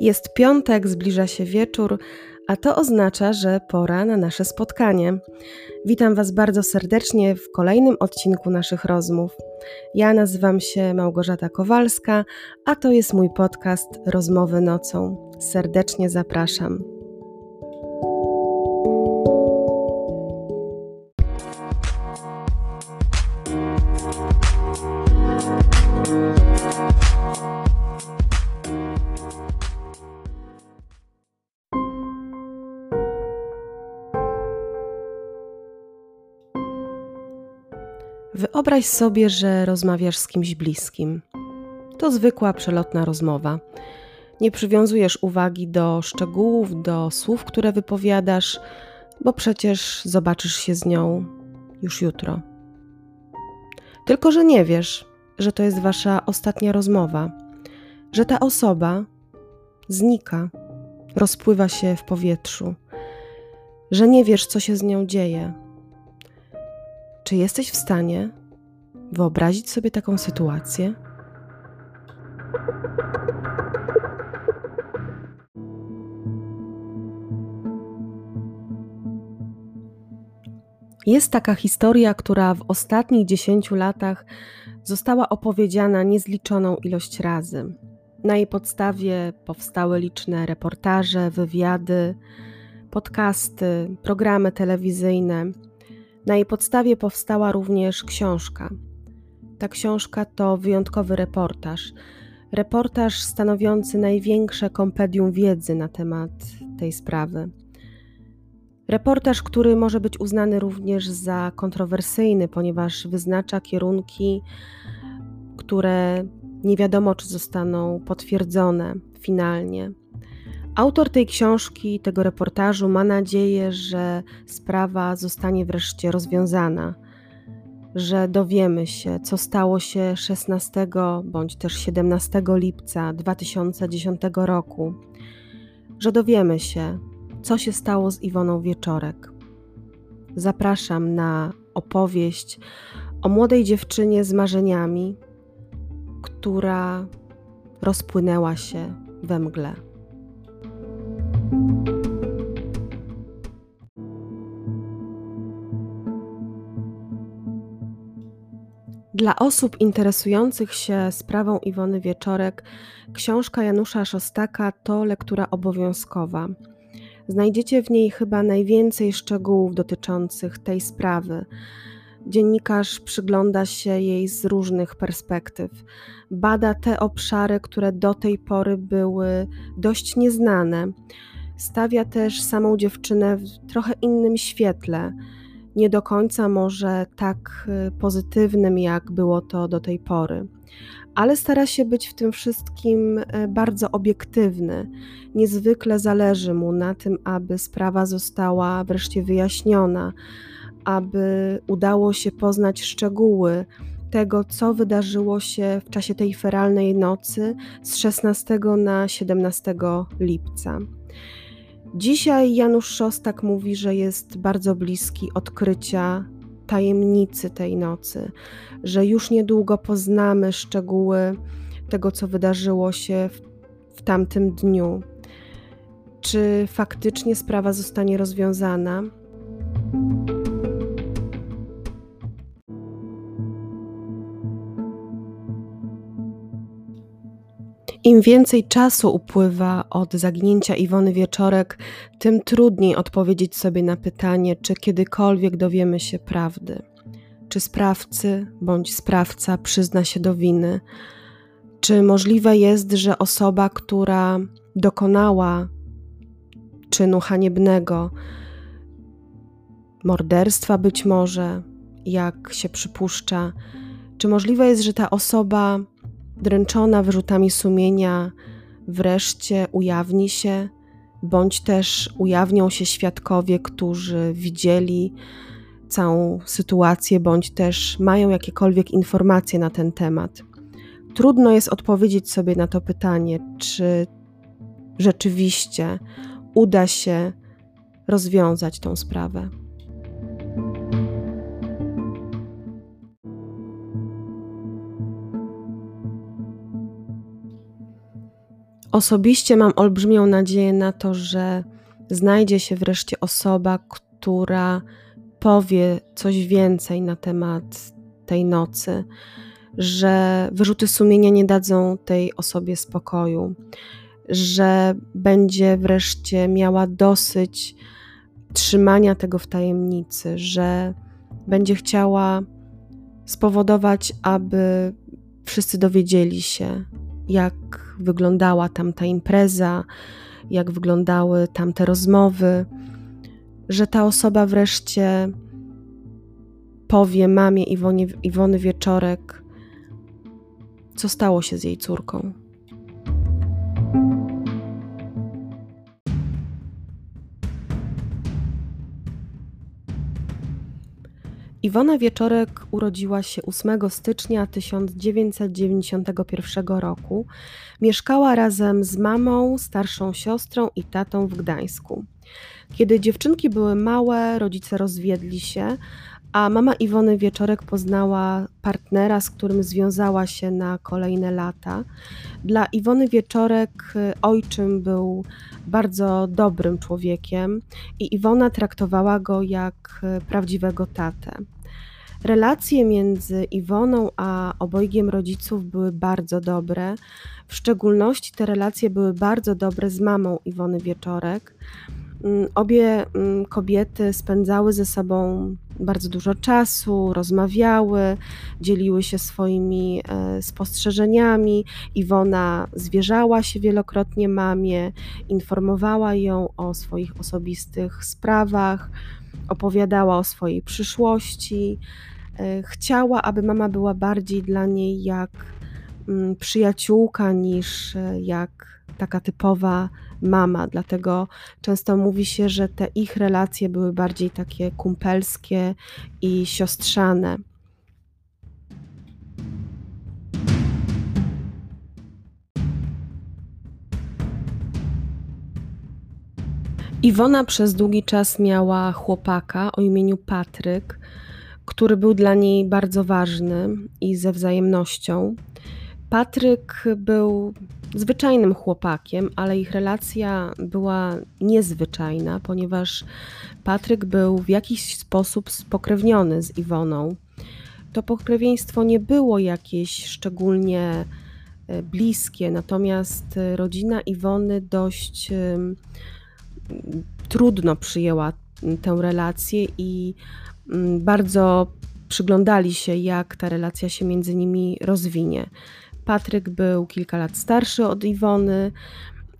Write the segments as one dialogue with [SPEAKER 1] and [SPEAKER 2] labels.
[SPEAKER 1] Jest piątek, zbliża się wieczór, a to oznacza, że pora na nasze spotkanie. Witam Was bardzo serdecznie w kolejnym odcinku naszych rozmów. Ja nazywam się Małgorzata Kowalska, a to jest mój podcast Rozmowy nocą. Serdecznie zapraszam. Wyobraź sobie, że rozmawiasz z kimś bliskim. To zwykła, przelotna rozmowa. Nie przywiązujesz uwagi do szczegółów, do słów, które wypowiadasz, bo przecież zobaczysz się z nią już jutro. Tylko, że nie wiesz, że to jest wasza ostatnia rozmowa, że ta osoba znika, rozpływa się w powietrzu, że nie wiesz, co się z nią dzieje czy jesteś w stanie wyobrazić sobie taką sytuację? Jest taka historia, która w ostatnich dziesięciu latach została opowiedziana niezliczoną ilość razy. Na jej podstawie powstały liczne reportaże, wywiady, podcasty, programy telewizyjne, na jej podstawie powstała również książka. Ta książka to wyjątkowy reportaż. Reportaż stanowiący największe kompedium wiedzy na temat tej sprawy. Reportaż, który może być uznany również za kontrowersyjny, ponieważ wyznacza kierunki, które nie wiadomo, czy zostaną potwierdzone finalnie. Autor tej książki, tego reportażu ma nadzieję, że sprawa zostanie wreszcie rozwiązana, że dowiemy się, co stało się 16 bądź też 17 lipca 2010 roku, że dowiemy się, co się stało z Iwoną Wieczorek. Zapraszam na opowieść o młodej dziewczynie z marzeniami, która rozpłynęła się we mgle. Dla osób interesujących się sprawą Iwony Wieczorek, książka Janusza Szostaka to lektura obowiązkowa. Znajdziecie w niej chyba najwięcej szczegółów dotyczących tej sprawy. Dziennikarz przygląda się jej z różnych perspektyw. Bada te obszary, które do tej pory były dość nieznane. Stawia też samą dziewczynę w trochę innym świetle nie do końca może tak y, pozytywnym, jak było to do tej pory. Ale stara się być w tym wszystkim y, bardzo obiektywny. Niezwykle zależy mu na tym, aby sprawa została wreszcie wyjaśniona, aby udało się poznać szczegóły tego, co wydarzyło się w czasie tej feralnej nocy z 16 na 17 lipca. Dzisiaj Janusz Szostak mówi, że jest bardzo bliski odkrycia tajemnicy tej nocy, że już niedługo poznamy szczegóły tego, co wydarzyło się w, w tamtym dniu. Czy faktycznie sprawa zostanie rozwiązana? Im więcej czasu upływa od zaginięcia Iwony Wieczorek, tym trudniej odpowiedzieć sobie na pytanie, czy kiedykolwiek dowiemy się prawdy. Czy sprawcy bądź sprawca przyzna się do winy? Czy możliwe jest, że osoba, która dokonała czynu haniebnego, morderstwa być może, jak się przypuszcza, czy możliwe jest, że ta osoba dręczona wyrzutami sumienia, wreszcie ujawni się, bądź też ujawnią się świadkowie, którzy widzieli całą sytuację, bądź też mają jakiekolwiek informacje na ten temat. Trudno jest odpowiedzieć sobie na to pytanie, czy rzeczywiście uda się rozwiązać tą sprawę. Osobiście mam olbrzymią nadzieję na to, że znajdzie się wreszcie osoba, która powie coś więcej na temat tej nocy, że wyrzuty sumienia nie dadzą tej osobie spokoju, że będzie wreszcie miała dosyć trzymania tego w tajemnicy, że będzie chciała spowodować, aby wszyscy dowiedzieli się, jak wyglądała tamta impreza, jak wyglądały tamte rozmowy, że ta osoba wreszcie powie mamie Iwonie, Iwony Wieczorek, co stało się z jej córką. Iwona Wieczorek urodziła się 8 stycznia 1991 roku. Mieszkała razem z mamą, starszą siostrą i tatą w Gdańsku. Kiedy dziewczynki były małe, rodzice rozwiedli się, a mama Iwony Wieczorek poznała partnera, z którym związała się na kolejne lata. Dla Iwony Wieczorek y, ojczym był bardzo dobrym człowiekiem i Iwona traktowała go jak y, prawdziwego tatę. Relacje między Iwoną a obojgiem rodziców były bardzo dobre. W szczególności te relacje były bardzo dobre z mamą Iwony Wieczorek. Mm, obie mm, kobiety spędzały ze sobą bardzo dużo czasu, rozmawiały, dzieliły się swoimi e, spostrzeżeniami. Iwona zwierzała się wielokrotnie mamie, informowała ją o swoich osobistych sprawach, opowiadała o swojej przyszłości. E, chciała, aby mama była bardziej dla niej jak mm, przyjaciółka niż e, jak taka typowa mama, dlatego często mówi się, że te ich relacje były bardziej takie kumpelskie i siostrzane. Iwona przez długi czas miała chłopaka o imieniu Patryk, który był dla niej bardzo ważny i ze wzajemnością. Patryk był zwyczajnym chłopakiem, ale ich relacja była niezwyczajna, ponieważ Patryk był w jakiś sposób spokrewniony z Iwoną. To pokrewieństwo nie było jakieś szczególnie e, bliskie, natomiast rodzina Iwony dość trudno przyjęła tę relację i bardzo przyglądali się, jak ta relacja się między nimi rozwinie. Patryk był kilka lat starszy od Iwony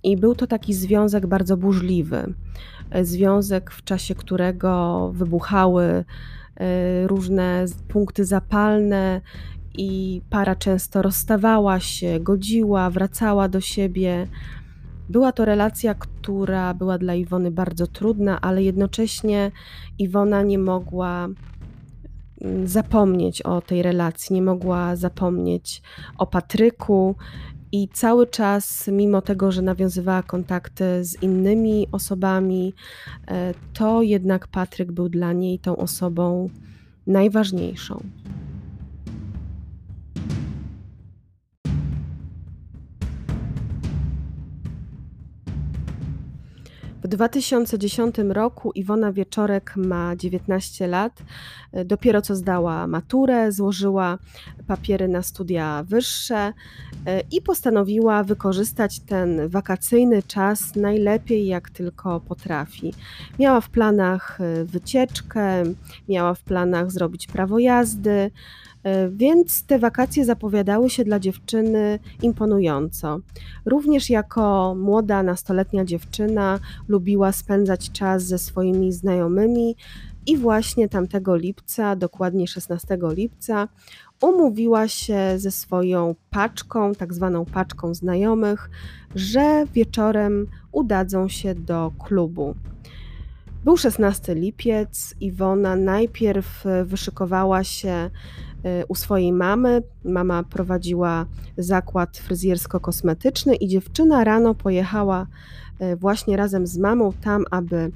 [SPEAKER 1] i był to taki związek bardzo burzliwy. Związek, w czasie którego wybuchały e, różne punkty zapalne i para często rozstawała się, godziła, wracała do siebie. Była to relacja, która była dla Iwony bardzo trudna, ale jednocześnie Iwona nie mogła zapomnieć o tej relacji, nie mogła zapomnieć o Patryku. I cały czas, mimo tego, że nawiązywała kontakty z innymi osobami, e, to jednak Patryk był dla niej tą osobą najważniejszą. 2010 roku Iwona Wieczorek ma 19 lat. Dopiero co zdała maturę, złożyła papiery na studia wyższe e, i postanowiła wykorzystać ten wakacyjny czas najlepiej jak tylko potrafi. Miała w planach e, wycieczkę, miała w planach zrobić prawo jazdy. E, więc te wakacje zapowiadały się dla dziewczyny imponująco. Również jako młoda, nastoletnia dziewczyna lubiła spędzać czas ze swoimi znajomymi i właśnie tamtego lipca, dokładnie 16 lipca, umówiła się ze swoją paczką, tak zwaną paczką znajomych, że wieczorem udadzą się do klubu. Był 16 lipiec, Iwona najpierw wyszykowała się u swojej mamy. Mama prowadziła zakład fryzjersko-kosmetyczny i dziewczyna rano pojechała y, właśnie razem z mamą tam, aby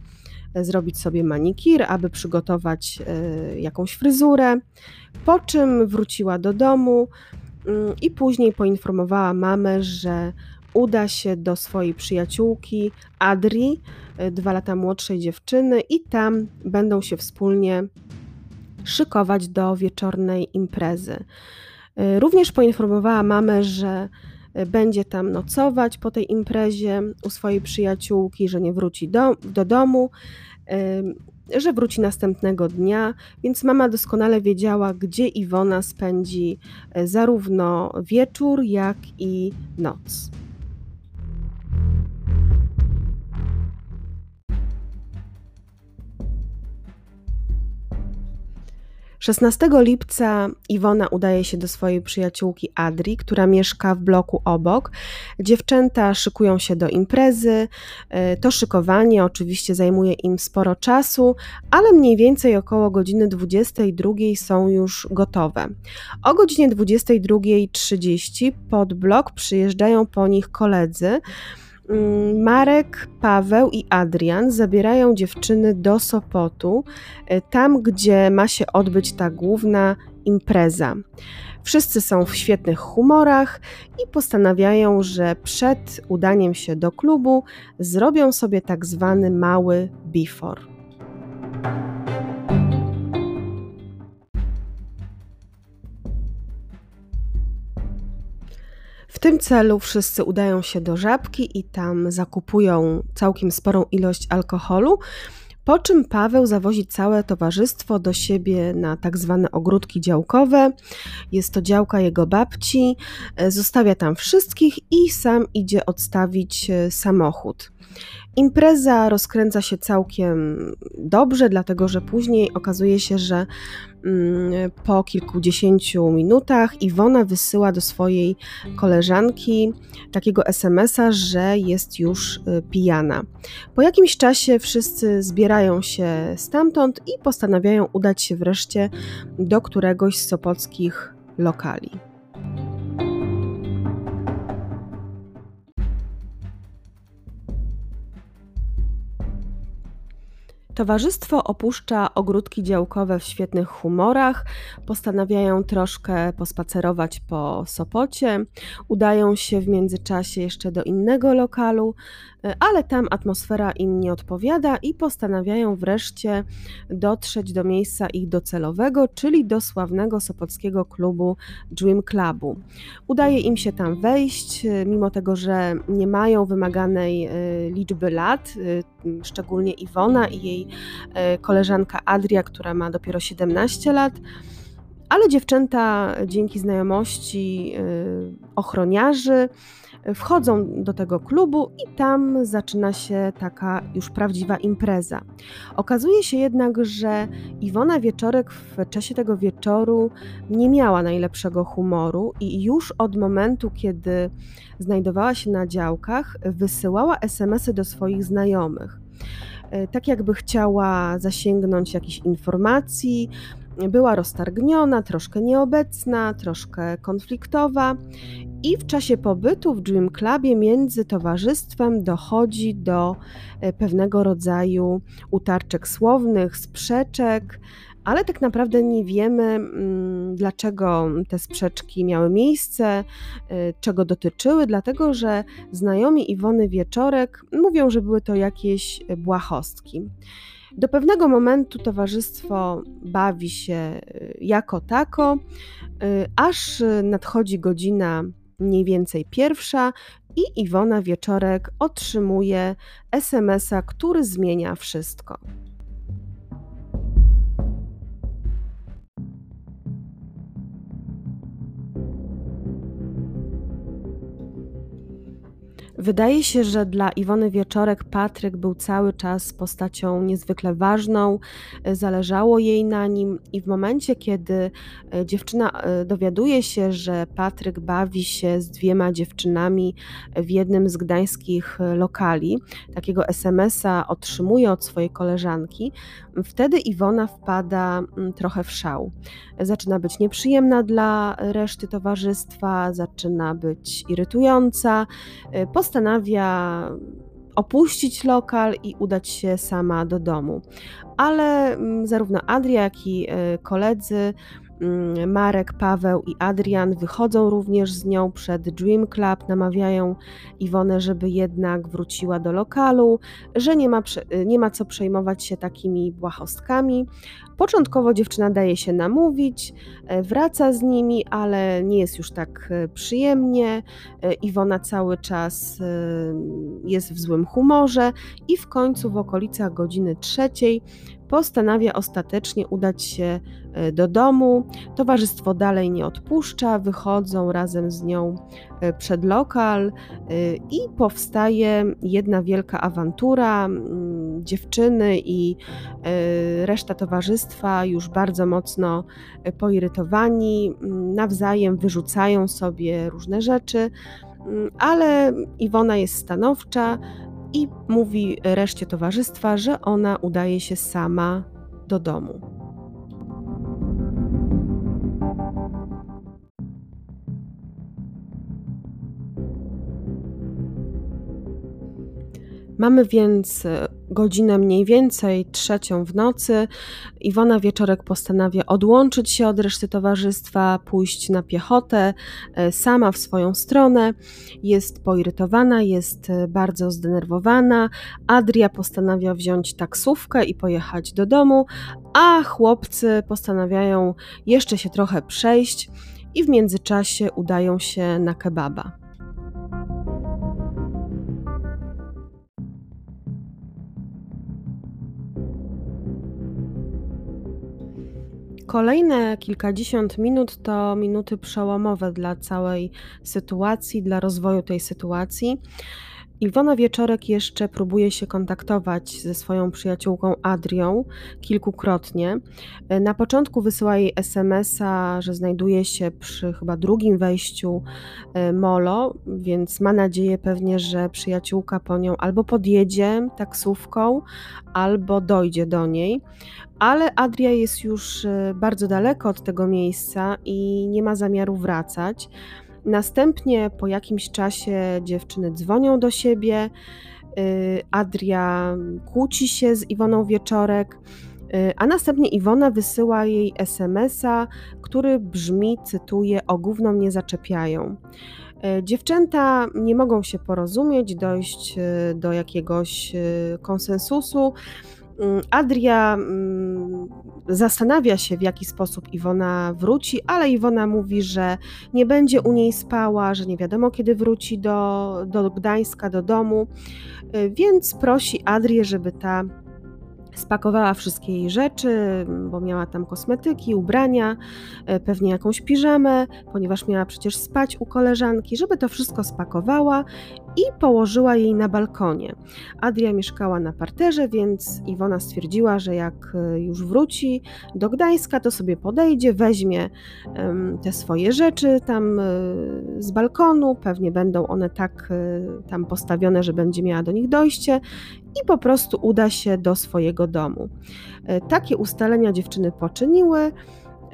[SPEAKER 1] zrobić sobie manikir, aby przygotować y, jakąś fryzurę. Po czym wróciła do domu i później poinformowała mamę, że uda się do swojej przyjaciółki Adri, dwa lata młodszej dziewczyny, i tam będą się wspólnie szykować do wieczornej imprezy. Również poinformowała mamę, że będzie tam nocować po tej imprezie u swojej przyjaciółki, że nie wróci do, do domu, że wróci następnego dnia, więc mama doskonale wiedziała, gdzie Iwona spędzi zarówno wieczór, jak i noc. 16 lipca Iwona udaje się do swojej przyjaciółki Adri, która mieszka w bloku obok. Dziewczęta szykują się do imprezy. E, to szykowanie oczywiście zajmuje im sporo czasu, ale mniej więcej około godziny 22 są już gotowe. O godzinie 22.30 pod blok przyjeżdżają po nich koledzy. Mm, Marek, Paweł i Adrian zabierają dziewczyny do Sopotu, e, tam gdzie ma się odbyć ta główna impreza. Wszyscy są w świetnych humorach i postanawiają, że przed udaniem się do klubu zrobią sobie tak zwany mały before. W tym celu wszyscy udają się do żabki i tam zakupują całkiem sporą ilość alkoholu, po czym Paweł zawozi całe towarzystwo do siebie na tak zwane ogródki działkowe. Jest to działka jego babci, zostawia tam wszystkich i sam idzie odstawić e, samochód. Impreza rozkręca się całkiem dobrze, dlatego że później okazuje się, że po kilkudziesięciu minutach Iwona wysyła do swojej koleżanki takiego SMS-a, że jest już y, pijana. Po jakimś czasie wszyscy zbierają się stamtąd i postanawiają udać się wreszcie do któregoś z sopockich lokali. Towarzystwo opuszcza ogródki działkowe w świetnych humorach, postanawiają troszkę pospacerować po Sopocie, udają się w międzyczasie jeszcze do innego lokalu, E, ale tam atmosfera im nie odpowiada i postanawiają wreszcie dotrzeć do miejsca ich docelowego, czyli do sławnego sopockiego klubu Dream Clubu. Udaje im się tam wejść, e, mimo tego, że nie mają wymaganej e, liczby lat, szczególnie Iwona i jej koleżanka Adria, która ma dopiero 17 lat. Ale dziewczęta dzięki znajomości ochroniarzy wchodzą do tego klubu i tam zaczyna się taka już prawdziwa impreza. Okazuje się jednak, że Iwona Wieczorek w czasie tego wieczoru nie miała najlepszego humoru i już od momentu, kiedy znajdowała się na działkach, wysyłała SMSy do swoich znajomych. E, tak jakby chciała zasięgnąć jakichś informacji, była roztargniona, troszkę nieobecna, troszkę konfliktowa. I w czasie pobytu w Dream Clubie między towarzystwem dochodzi do e, pewnego rodzaju utarczek słownych, sprzeczek, ale tak naprawdę nie wiemy, mm, dlaczego te sprzeczki miały miejsce, e, czego dotyczyły, dlatego że znajomi Iwony Wieczorek mówią, że były to jakieś błahostki. Do pewnego momentu towarzystwo bawi się y, jako tako, y, aż nadchodzi godzina mniej więcej pierwsza i Iwona Wieczorek otrzymuje SMS-a, który zmienia wszystko. Wydaje się, że dla Iwony Wieczorek Patryk był cały czas postacią niezwykle ważną, zależało jej na nim i w momencie, kiedy e, dziewczyna e, dowiaduje się, że Patryk bawi się z dwiema dziewczynami w jednym z gdańskich e, lokali, takiego SMS-a otrzymuje od swojej koleżanki, wtedy Iwona wpada mm, trochę w szał. Zaczyna być nieprzyjemna dla reszty towarzystwa, zaczyna być irytująca, postanawia opuścić lokal i udać się sama do domu. Ale mm, zarówno Adria, jak i e, koledzy Marek, Paweł i Adrian wychodzą również z nią przed Dream Club, namawiają Iwonę, żeby jednak wróciła do lokalu, że nie ma, nie ma co przejmować się takimi błahostkami. Początkowo dziewczyna daje się namówić, e, wraca z nimi, ale nie jest już tak e, przyjemnie. E, Iwona cały czas jest w złym humorze i w końcu w okolicach godziny trzeciej postanawia ostatecznie udać się e, do domu. Towarzystwo dalej nie odpuszcza, wychodzą razem z nią e, przed lokal e, i powstaje jedna wielka awantura. Dziewczyny i reszta towarzystwa już bardzo mocno poirytowani, nawzajem wyrzucają sobie różne rzeczy ale Iwona jest stanowcza, i mówi reszcie towarzystwa, że ona udaje się sama do domu. Mamy więc e, godzinę mniej więcej trzecią w nocy. Iwona Wieczorek postanawia odłączyć się od reszty towarzystwa, pójść na piechotę e, sama w swoją stronę. Jest poirytowana, jest e, bardzo zdenerwowana. Adria postanawia wziąć taksówkę i pojechać do domu, a chłopcy postanawiają jeszcze się trochę przejść i w międzyczasie udają się na kebaba. Kolejne kilkadziesiąt minut to minuty przełomowe dla całej sytuacji, dla rozwoju tej sytuacji. Iwona Wieczorek jeszcze próbuje się kontaktować ze swoją przyjaciółką Adrią kilkukrotnie. Na początku wysyła jej SMS-a, że znajduje się przy chyba drugim wejściu e, Molo, więc ma nadzieję pewnie, że przyjaciółka po nią albo podjedzie taksówką, albo dojdzie do niej. Ale Adria jest już e, bardzo daleko od tego miejsca i nie ma zamiaru wracać. Następnie po jakimś czasie dziewczyny dzwonią do siebie. Y, Adria kłóci się z Iwoną wieczorek, y, a następnie Iwona wysyła jej SMS-a, który brzmi, cytuję: O gówno mnie zaczepiają. Y, dziewczęta nie mogą się porozumieć, dojść do jakiegoś konsensusu. Mm, Adria mm, zastanawia się, w jaki sposób Iwona wróci, ale Iwona mówi, że nie będzie u niej spała, że nie wiadomo kiedy wróci do, do Gdańska, do domu, y, więc prosi Adrię, żeby ta Spakowała wszystkie jej rzeczy, bo miała tam kosmetyki, ubrania, e, pewnie jakąś piżamę, ponieważ miała przecież spać u koleżanki, żeby to wszystko spakowała i położyła jej na balkonie. Adria mieszkała na parterze, więc Iwona stwierdziła, że jak e, już wróci do Gdańska, to sobie podejdzie, weźmie te swoje rzeczy tam e, z balkonu, pewnie będą one tak tam postawione, że będzie miała do nich dojście i po prostu uda się do swojego domu. E, takie ustalenia dziewczyny poczyniły.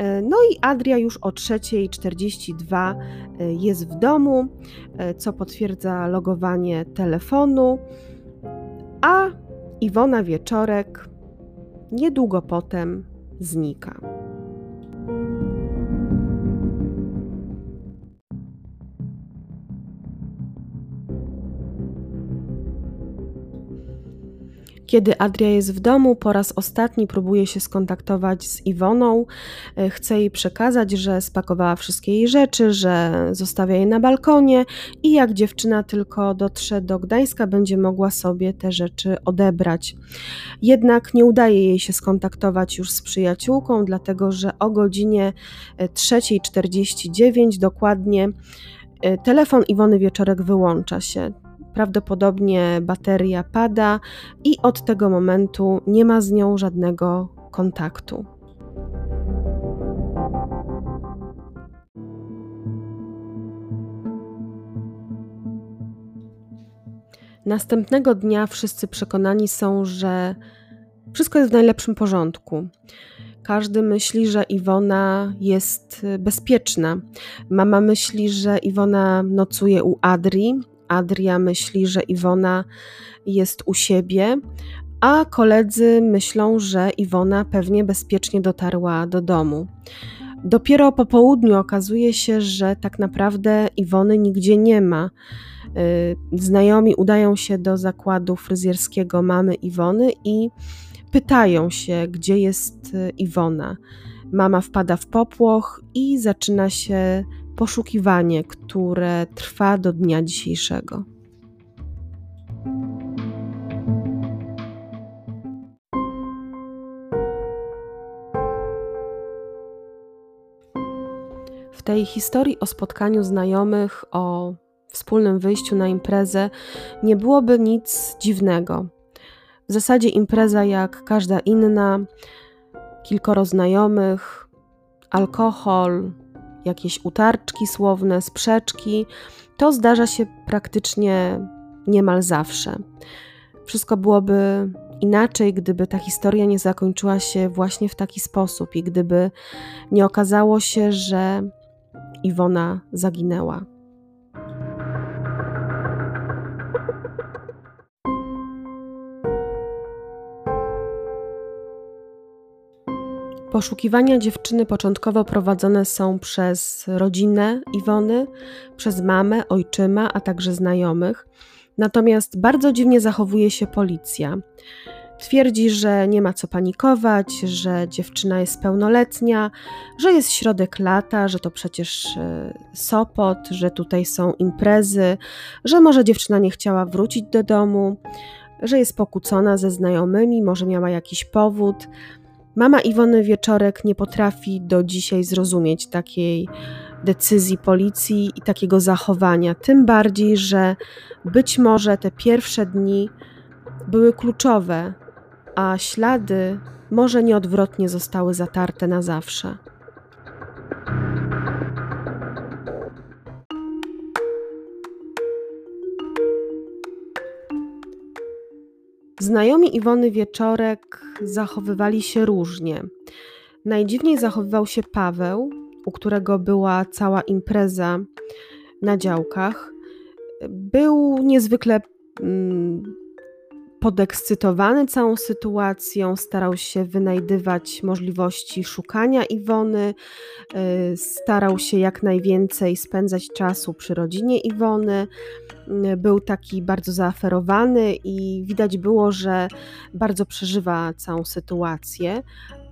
[SPEAKER 1] E, no i Adria już o 3.42 e, jest w domu, co potwierdza logowanie telefonu, a Iwona Wieczorek niedługo potem znika. Kiedy Adria jest w domu, po raz ostatni próbuje się skontaktować z Iwoną. E, chce jej przekazać, że spakowała wszystkie jej rzeczy, że zostawia je na balkonie i jak dziewczyna tylko dotrze do Gdańska, będzie mogła sobie te rzeczy odebrać. Jednak nie udaje jej się skontaktować już z przyjaciółką, dlatego że o godzinie 3.49 dokładnie e, telefon Iwony Wieczorek wyłącza się. Prawdopodobnie bateria pada i od tego momentu nie ma z nią żadnego kontaktu. Następnego dnia wszyscy przekonani są, że wszystko jest w najlepszym porządku. Każdy myśli, że Iwona jest bezpieczna. Mama myśli, że Iwona nocuje u Adri, Adria myśli, że Iwona jest u siebie, a koledzy myślą, że Iwona pewnie bezpiecznie dotarła do domu. Dopiero po południu okazuje się, że tak naprawdę Iwony nigdzie nie ma. Y, znajomi udają się do zakładu fryzjerskiego mamy Iwony i pytają się, gdzie jest y, Iwona. Mama wpada w popłoch i zaczyna się poszukiwanie, które trwa do dnia dzisiejszego. W tej historii o spotkaniu znajomych, o wspólnym wyjściu na imprezę, nie byłoby nic dziwnego. W zasadzie impreza jak każda inna, kilkoro znajomych, alkohol, jakieś utarczki słowne, sprzeczki, to zdarza się praktycznie niemal zawsze. Wszystko byłoby inaczej, gdyby ta historia nie zakończyła się właśnie w taki sposób i gdyby nie okazało się, że Iwona zaginęła. Poszukiwania dziewczyny początkowo prowadzone są przez rodzinę Iwony, przez mamę, ojczyma, a także znajomych. Natomiast bardzo dziwnie zachowuje się policja. Twierdzi, że nie ma co panikować, że dziewczyna jest pełnoletnia, że jest środek lata, że to przecież e, Sopot, że tutaj są imprezy, że może dziewczyna nie chciała wrócić do domu, że jest pokłócona ze znajomymi, może miała jakiś powód. Mama Iwony Wieczorek nie potrafi do dzisiaj zrozumieć takiej decyzji policji i takiego zachowania. Tym bardziej, że być może te pierwsze dni były kluczowe, a ślady może nieodwrotnie zostały zatarte na zawsze. Znajomi Iwony Wieczorek zachowywali się różnie. Najdziwniej zachowywał się Paweł, u którego była cała impreza na działkach. Był niezwykle mm, podekscytowany całą sytuacją, starał się wynajdywać możliwości szukania Iwony, y, starał się jak najwięcej spędzać czasu przy rodzinie Iwony. Y, był taki bardzo zaaferowany i widać było, że bardzo przeżywa całą sytuację.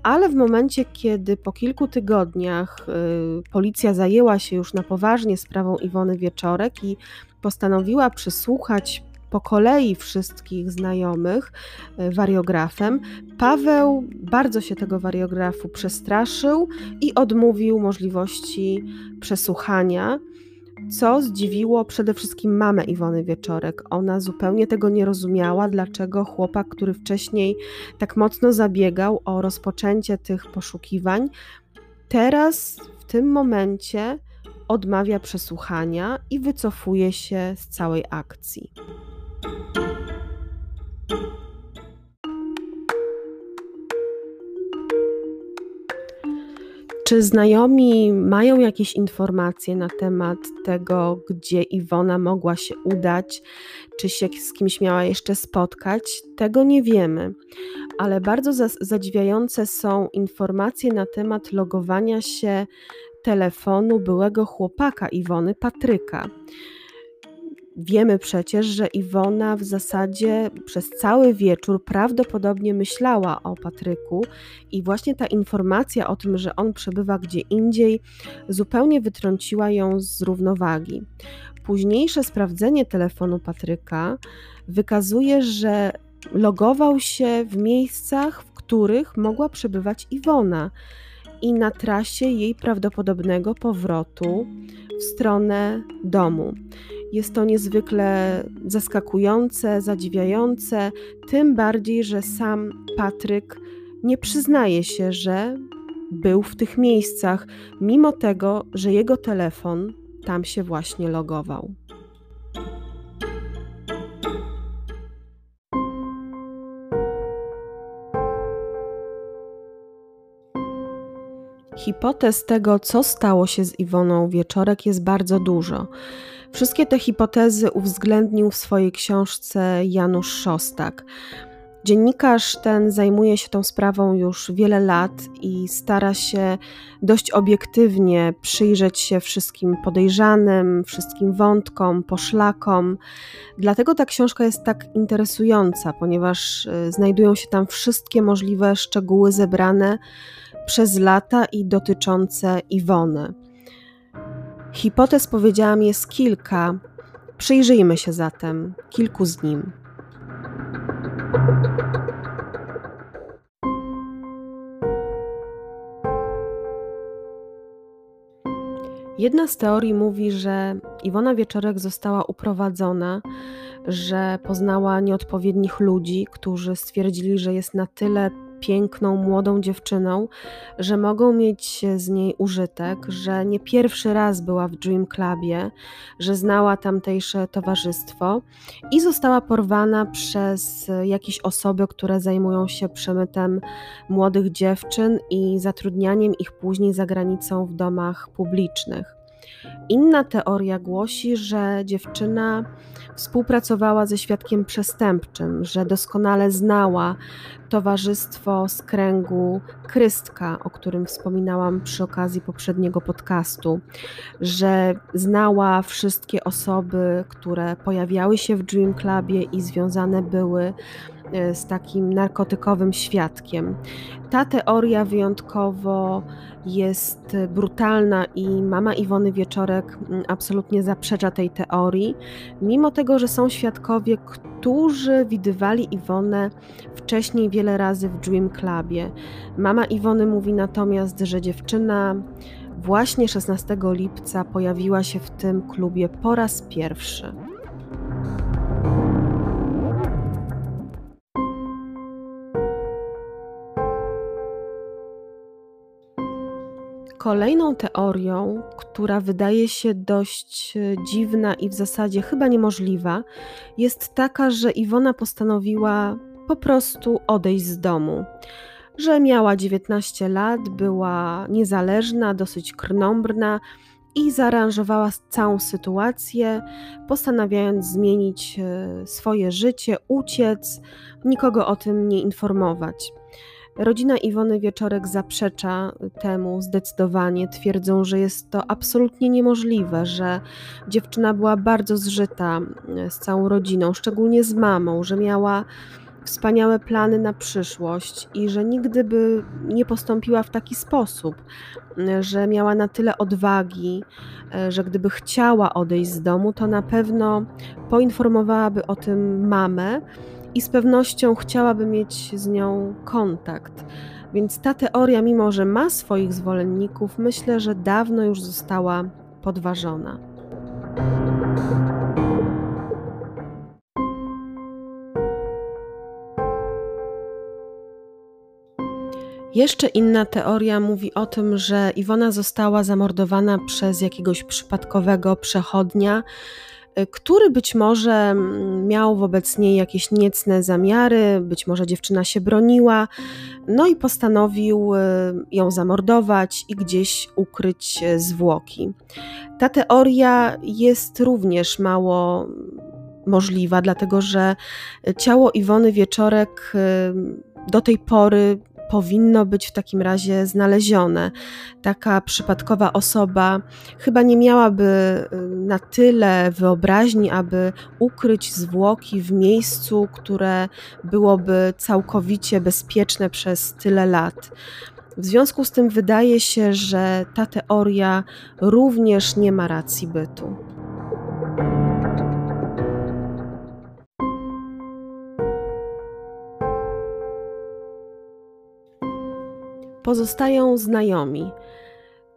[SPEAKER 1] Ale w momencie, kiedy po kilku tygodniach y, policja zajęła się już na poważnie sprawą Iwony Wieczorek i postanowiła przesłuchać po kolei wszystkich znajomych e, wariografem, Paweł bardzo się tego wariografu przestraszył i odmówił możliwości przesłuchania. Co zdziwiło przede wszystkim mamę Iwony Wieczorek. Ona zupełnie tego nie rozumiała, dlaczego chłopak, który wcześniej tak mocno zabiegał o rozpoczęcie tych poszukiwań, teraz w tym momencie odmawia przesłuchania i wycofuje się z całej akcji. Czy znajomi mają jakieś informacje na temat tego, gdzie Iwona mogła się udać, czy się z kimś miała jeszcze spotkać? Tego nie wiemy, ale bardzo zadziwiające są informacje na temat logowania się telefonu byłego chłopaka Iwony, Patryka. Wiemy przecież, że Iwona w zasadzie przez cały wieczór prawdopodobnie myślała o Patryku, i właśnie ta informacja o tym, że on przebywa gdzie indziej, zupełnie wytrąciła ją z równowagi. Późniejsze sprawdzenie telefonu Patryka wykazuje, że logował się w miejscach, w których mogła przebywać Iwona i na trasie jej prawdopodobnego powrotu w stronę domu. Jest to niezwykle zaskakujące, zadziwiające, tym bardziej, że sam Patryk nie przyznaje się, że był w tych miejscach, mimo tego, że jego telefon tam się właśnie logował. Hipotez tego, co stało się z Iwoną Wieczorek, jest bardzo dużo. Wszystkie te hipotezy uwzględnił w swojej książce Janusz Szostak. Dziennikarz ten zajmuje się tą sprawą już wiele lat i stara się dość obiektywnie przyjrzeć się wszystkim podejrzanym, wszystkim wątkom, poszlakom. Dlatego ta książka jest tak interesująca, ponieważ y, znajdują się tam wszystkie możliwe szczegóły zebrane przez lata i dotyczące Iwony. Hipotez powiedziałam jest kilka. Przyjrzyjmy się zatem kilku z nim. Jedna z teorii mówi, że Iwona Wieczorek została uprowadzona, że poznała nieodpowiednich ludzi, którzy stwierdzili, że jest na tyle piękną, młodą dziewczyną, że mogą mieć z niej użytek, że nie pierwszy raz była w Dream Clubie, że znała tamtejsze towarzystwo i została porwana przez jakieś osoby, które zajmują się przemytem młodych dziewczyn i zatrudnianiem ich później za granicą w domach publicznych. Inna teoria głosi, że dziewczyna współpracowała ze świadkiem przestępczym, że doskonale znała towarzystwo z kręgu Krystka, o którym wspominałam przy okazji poprzedniego podcastu, że znała wszystkie osoby, które pojawiały się w Dream Clubie i związane były z takim narkotykowym świadkiem. Ta teoria wyjątkowo jest brutalna i mama Iwony Wieczorek mm, absolutnie zaprzecza tej teorii, mimo tego, że są świadkowie, którzy widywali Iwonę wcześniej wiele razy w Dream Clubie. Mama Iwony mówi natomiast, że dziewczyna właśnie 16 lipca pojawiła się w tym klubie po raz pierwszy. Kolejną teorią, która wydaje się dość e, dziwna i w zasadzie chyba niemożliwa, jest taka, że Iwona postanowiła po prostu odejść z domu. Że miała 19 lat, była niezależna, dosyć krnąbrna i zaaranżowała całą sytuację, postanawiając zmienić e, swoje życie, uciec, nikogo o tym nie informować. Rodzina Iwony Wieczorek zaprzecza temu zdecydowanie. Twierdzą, że jest to absolutnie niemożliwe, że dziewczyna była bardzo zżyta e, z całą rodziną, szczególnie z mamą, że miała wspaniałe plany na przyszłość i że nigdy by nie postąpiła w taki sposób, e, że miała na tyle odwagi, e, że gdyby chciała odejść z domu, to na pewno poinformowałaby o tym mamę i z pewnością chciałaby mieć z nią kontakt. Więc ta teoria, mimo że ma swoich zwolenników, myślę, że dawno już została podważona. Jeszcze inna teoria mówi o tym, że Iwona została zamordowana przez jakiegoś przypadkowego przechodnia, który być może mm, miał wobec niej jakieś niecne zamiary, być może dziewczyna się broniła, no i postanowił y, ją zamordować i gdzieś ukryć y, zwłoki. Ta teoria jest również mało możliwa, dlatego że ciało Iwony Wieczorek do tej pory powinno być w takim razie znalezione. Taka przypadkowa osoba chyba nie miałaby y, na tyle wyobraźni, aby ukryć zwłoki w miejscu, które byłoby całkowicie bezpieczne przez tyle lat. W związku z tym wydaje się, że ta teoria również nie ma racji bytu. Pozostają znajomi.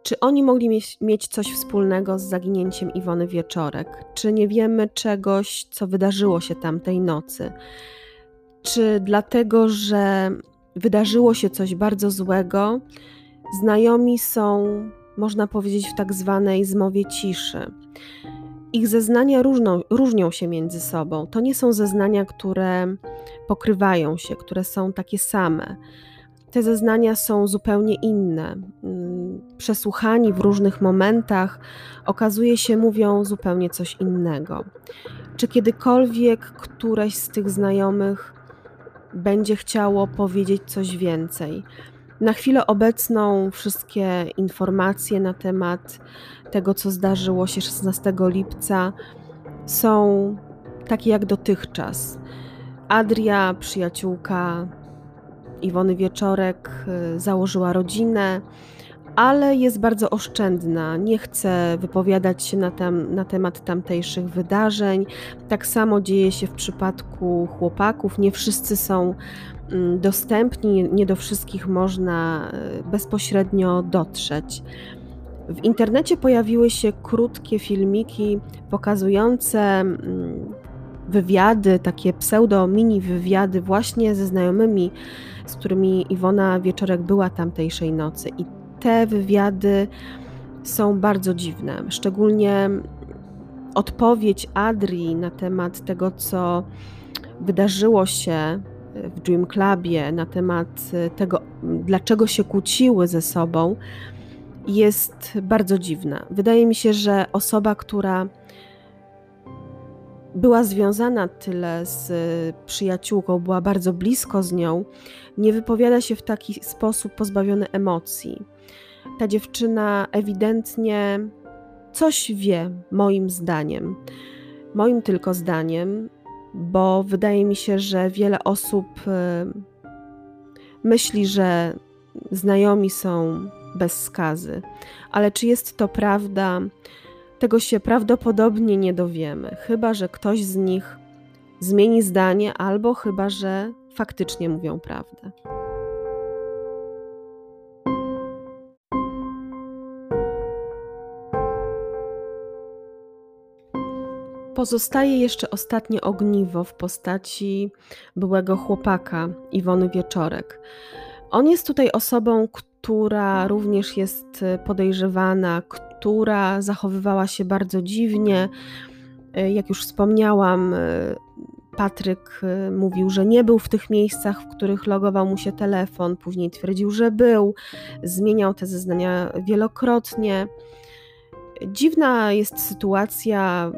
[SPEAKER 1] Czy oni mogli mieć, mieć coś wspólnego z zaginięciem Iwony Wieczorek? Czy nie wiemy czegoś, co wydarzyło się tamtej nocy? Czy dlatego, że wydarzyło się coś bardzo złego, znajomi są, można powiedzieć, w tak zwanej zmowie ciszy? Ich zeznania różną, różnią się między sobą. To nie są zeznania, które pokrywają się, które są takie same te zeznania są zupełnie inne. Mm, przesłuchani w różnych momentach, okazuje się, mówią zupełnie coś innego. Czy kiedykolwiek któreś z tych znajomych będzie chciało powiedzieć coś więcej. Na chwilę obecną wszystkie informacje na temat tego, co zdarzyło się 16 lipca, są takie jak dotychczas. Adria, przyjaciółka Iwony Wieczorek, y, założyła rodzinę, ale jest bardzo oszczędna. Nie chce wypowiadać się na, tam, na temat tamtejszych wydarzeń. Tak samo dzieje się w przypadku chłopaków. Nie wszyscy są mm, dostępni, nie do wszystkich można y, bezpośrednio dotrzeć. W internecie pojawiły się krótkie filmiki pokazujące mm, wywiady, takie pseudo-mini wywiady właśnie ze znajomymi, z którymi Iwona Wieczorek była tamtejszej nocy. I te wywiady są bardzo dziwne. Szczególnie odpowiedź Adri na temat tego, co wydarzyło się w Dream Clubie, na temat tego, dlaczego się kłóciły ze sobą, jest bardzo dziwna. Wydaje mi się, że osoba, która była związana tyle z przyjaciółką, była bardzo blisko z nią, nie wypowiada się w taki sposób pozbawiony emocji. Ta dziewczyna ewidentnie coś wie, moim zdaniem. Moim tylko zdaniem, bo wydaje mi się, że wiele osób y, myśli, że znajomi są bez skazy. Ale czy jest to prawda? Tego się prawdopodobnie nie dowiemy, chyba że ktoś z nich zmieni zdanie, albo chyba że faktycznie mówią prawdę. Pozostaje jeszcze ostatnie ogniwo w postaci byłego chłopaka Iwony Wieczorek. On jest tutaj osobą, która również jest podejrzewana, która zachowywała się bardzo dziwnie. Jak już wspomniałam, Patryk mówił, że nie był w tych miejscach, w których logował mu się telefon, później twierdził, że był, zmieniał te zeznania wielokrotnie. Dziwna jest sytuacja,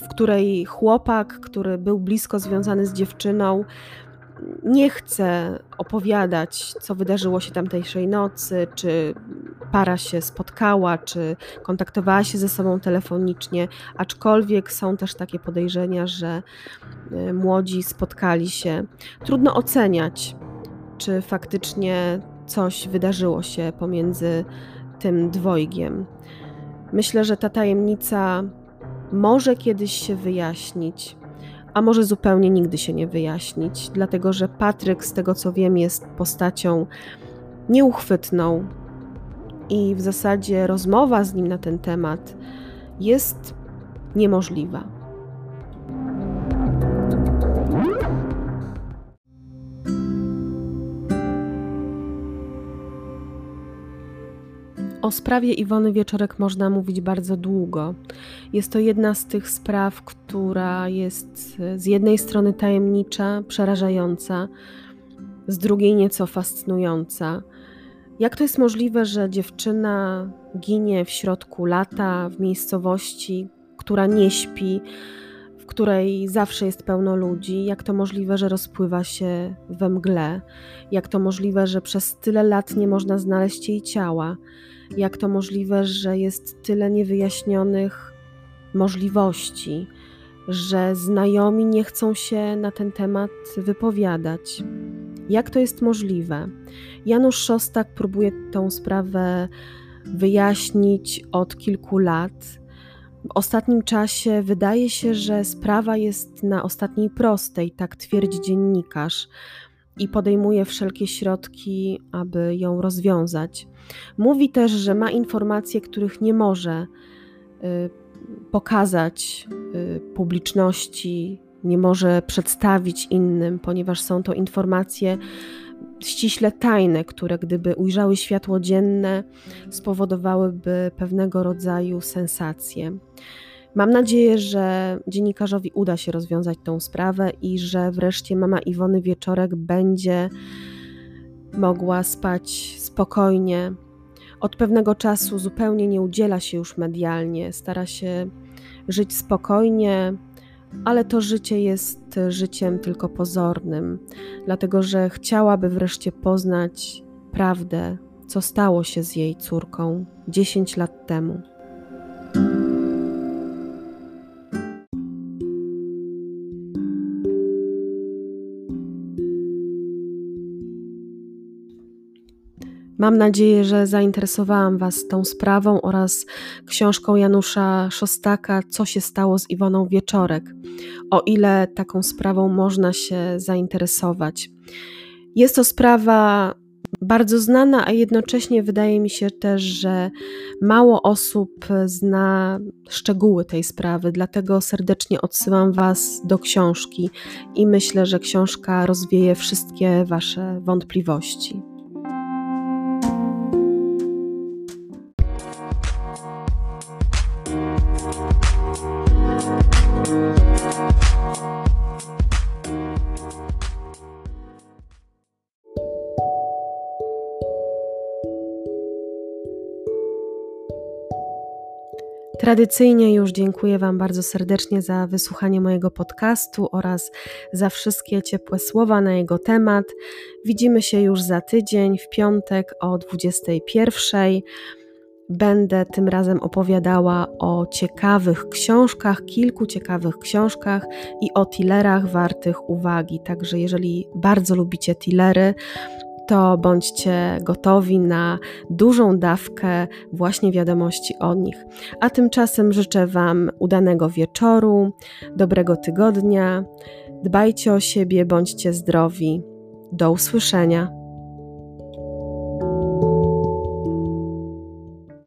[SPEAKER 1] w której chłopak, który był blisko związany z dziewczyną, nie chce opowiadać, co wydarzyło się tamtejszej nocy, czy para się spotkała, czy kontaktowała się ze sobą telefonicznie, aczkolwiek są też takie podejrzenia, że y, młodzi spotkali się. Trudno oceniać, czy faktycznie coś wydarzyło się pomiędzy tym dwojgiem. Myślę, że ta tajemnica może kiedyś się wyjaśnić, a może zupełnie nigdy się nie wyjaśnić, dlatego że Patryk, z tego co wiem, jest postacią nieuchwytną i w zasadzie rozmowa z nim na ten temat jest niemożliwa. O sprawie Iwony Wieczorek można mówić bardzo długo. Jest to jedna z tych spraw, która jest z jednej strony tajemnicza, przerażająca, z drugiej nieco fascynująca. Jak to jest możliwe, że dziewczyna ginie w środku lata, w miejscowości, która nie śpi, w której zawsze jest pełno ludzi? Jak to możliwe, że rozpływa się we mgle? Jak to możliwe, że przez tyle lat nie można znaleźć jej ciała? Jak to możliwe, że jest tyle niewyjaśnionych możliwości, że znajomi nie chcą się na ten temat wypowiadać. Jak to jest możliwe? Janusz Szostak próbuje tę sprawę wyjaśnić od kilku lat. W ostatnim czasie wydaje się, że sprawa jest na ostatniej prostej, tak twierdzi dziennikarz, i podejmuje wszelkie środki, aby ją rozwiązać. Mówi też, że ma informacje, których nie może y, pokazać y, publiczności, nie może przedstawić innym, ponieważ są to informacje ściśle tajne, które gdyby ujrzały światło dzienne, spowodowałyby pewnego rodzaju sensację. Mam nadzieję, że dziennikarzowi uda się rozwiązać tą sprawę i że wreszcie mama Iwony Wieczorek będzie mogła spać spokojnie. Od pewnego czasu zupełnie nie udziela się już medialnie, stara się żyć spokojnie, ale to życie jest życiem tylko pozornym, dlatego że chciałaby wreszcie poznać prawdę, co stało się z jej córką 10 lat temu. Mam nadzieję, że zainteresowałam Was tą sprawą oraz książką Janusza Szostaka Co się stało z Iwoną Wieczorek, o ile taką sprawą można się zainteresować. Jest to sprawa bardzo znana, a jednocześnie wydaje mi się też, że mało osób zna szczegóły tej sprawy, dlatego serdecznie odsyłam Was do książki i myślę, że książka rozwieje wszystkie Wasze wątpliwości. Tradycyjnie już dziękuję Wam bardzo serdecznie za wysłuchanie mojego podcastu oraz za wszystkie ciepłe słowa na jego temat. Widzimy się już za tydzień, w piątek o 21. Będę tym razem opowiadała o ciekawych książkach, kilku ciekawych książkach i o tillerach wartych uwagi. Także jeżeli bardzo lubicie tillery, to bądźcie gotowi na dużą dawkę właśnie wiadomości o nich. A tymczasem życzę Wam udanego wieczoru, dobrego tygodnia. Dbajcie o siebie, bądźcie zdrowi. Do usłyszenia.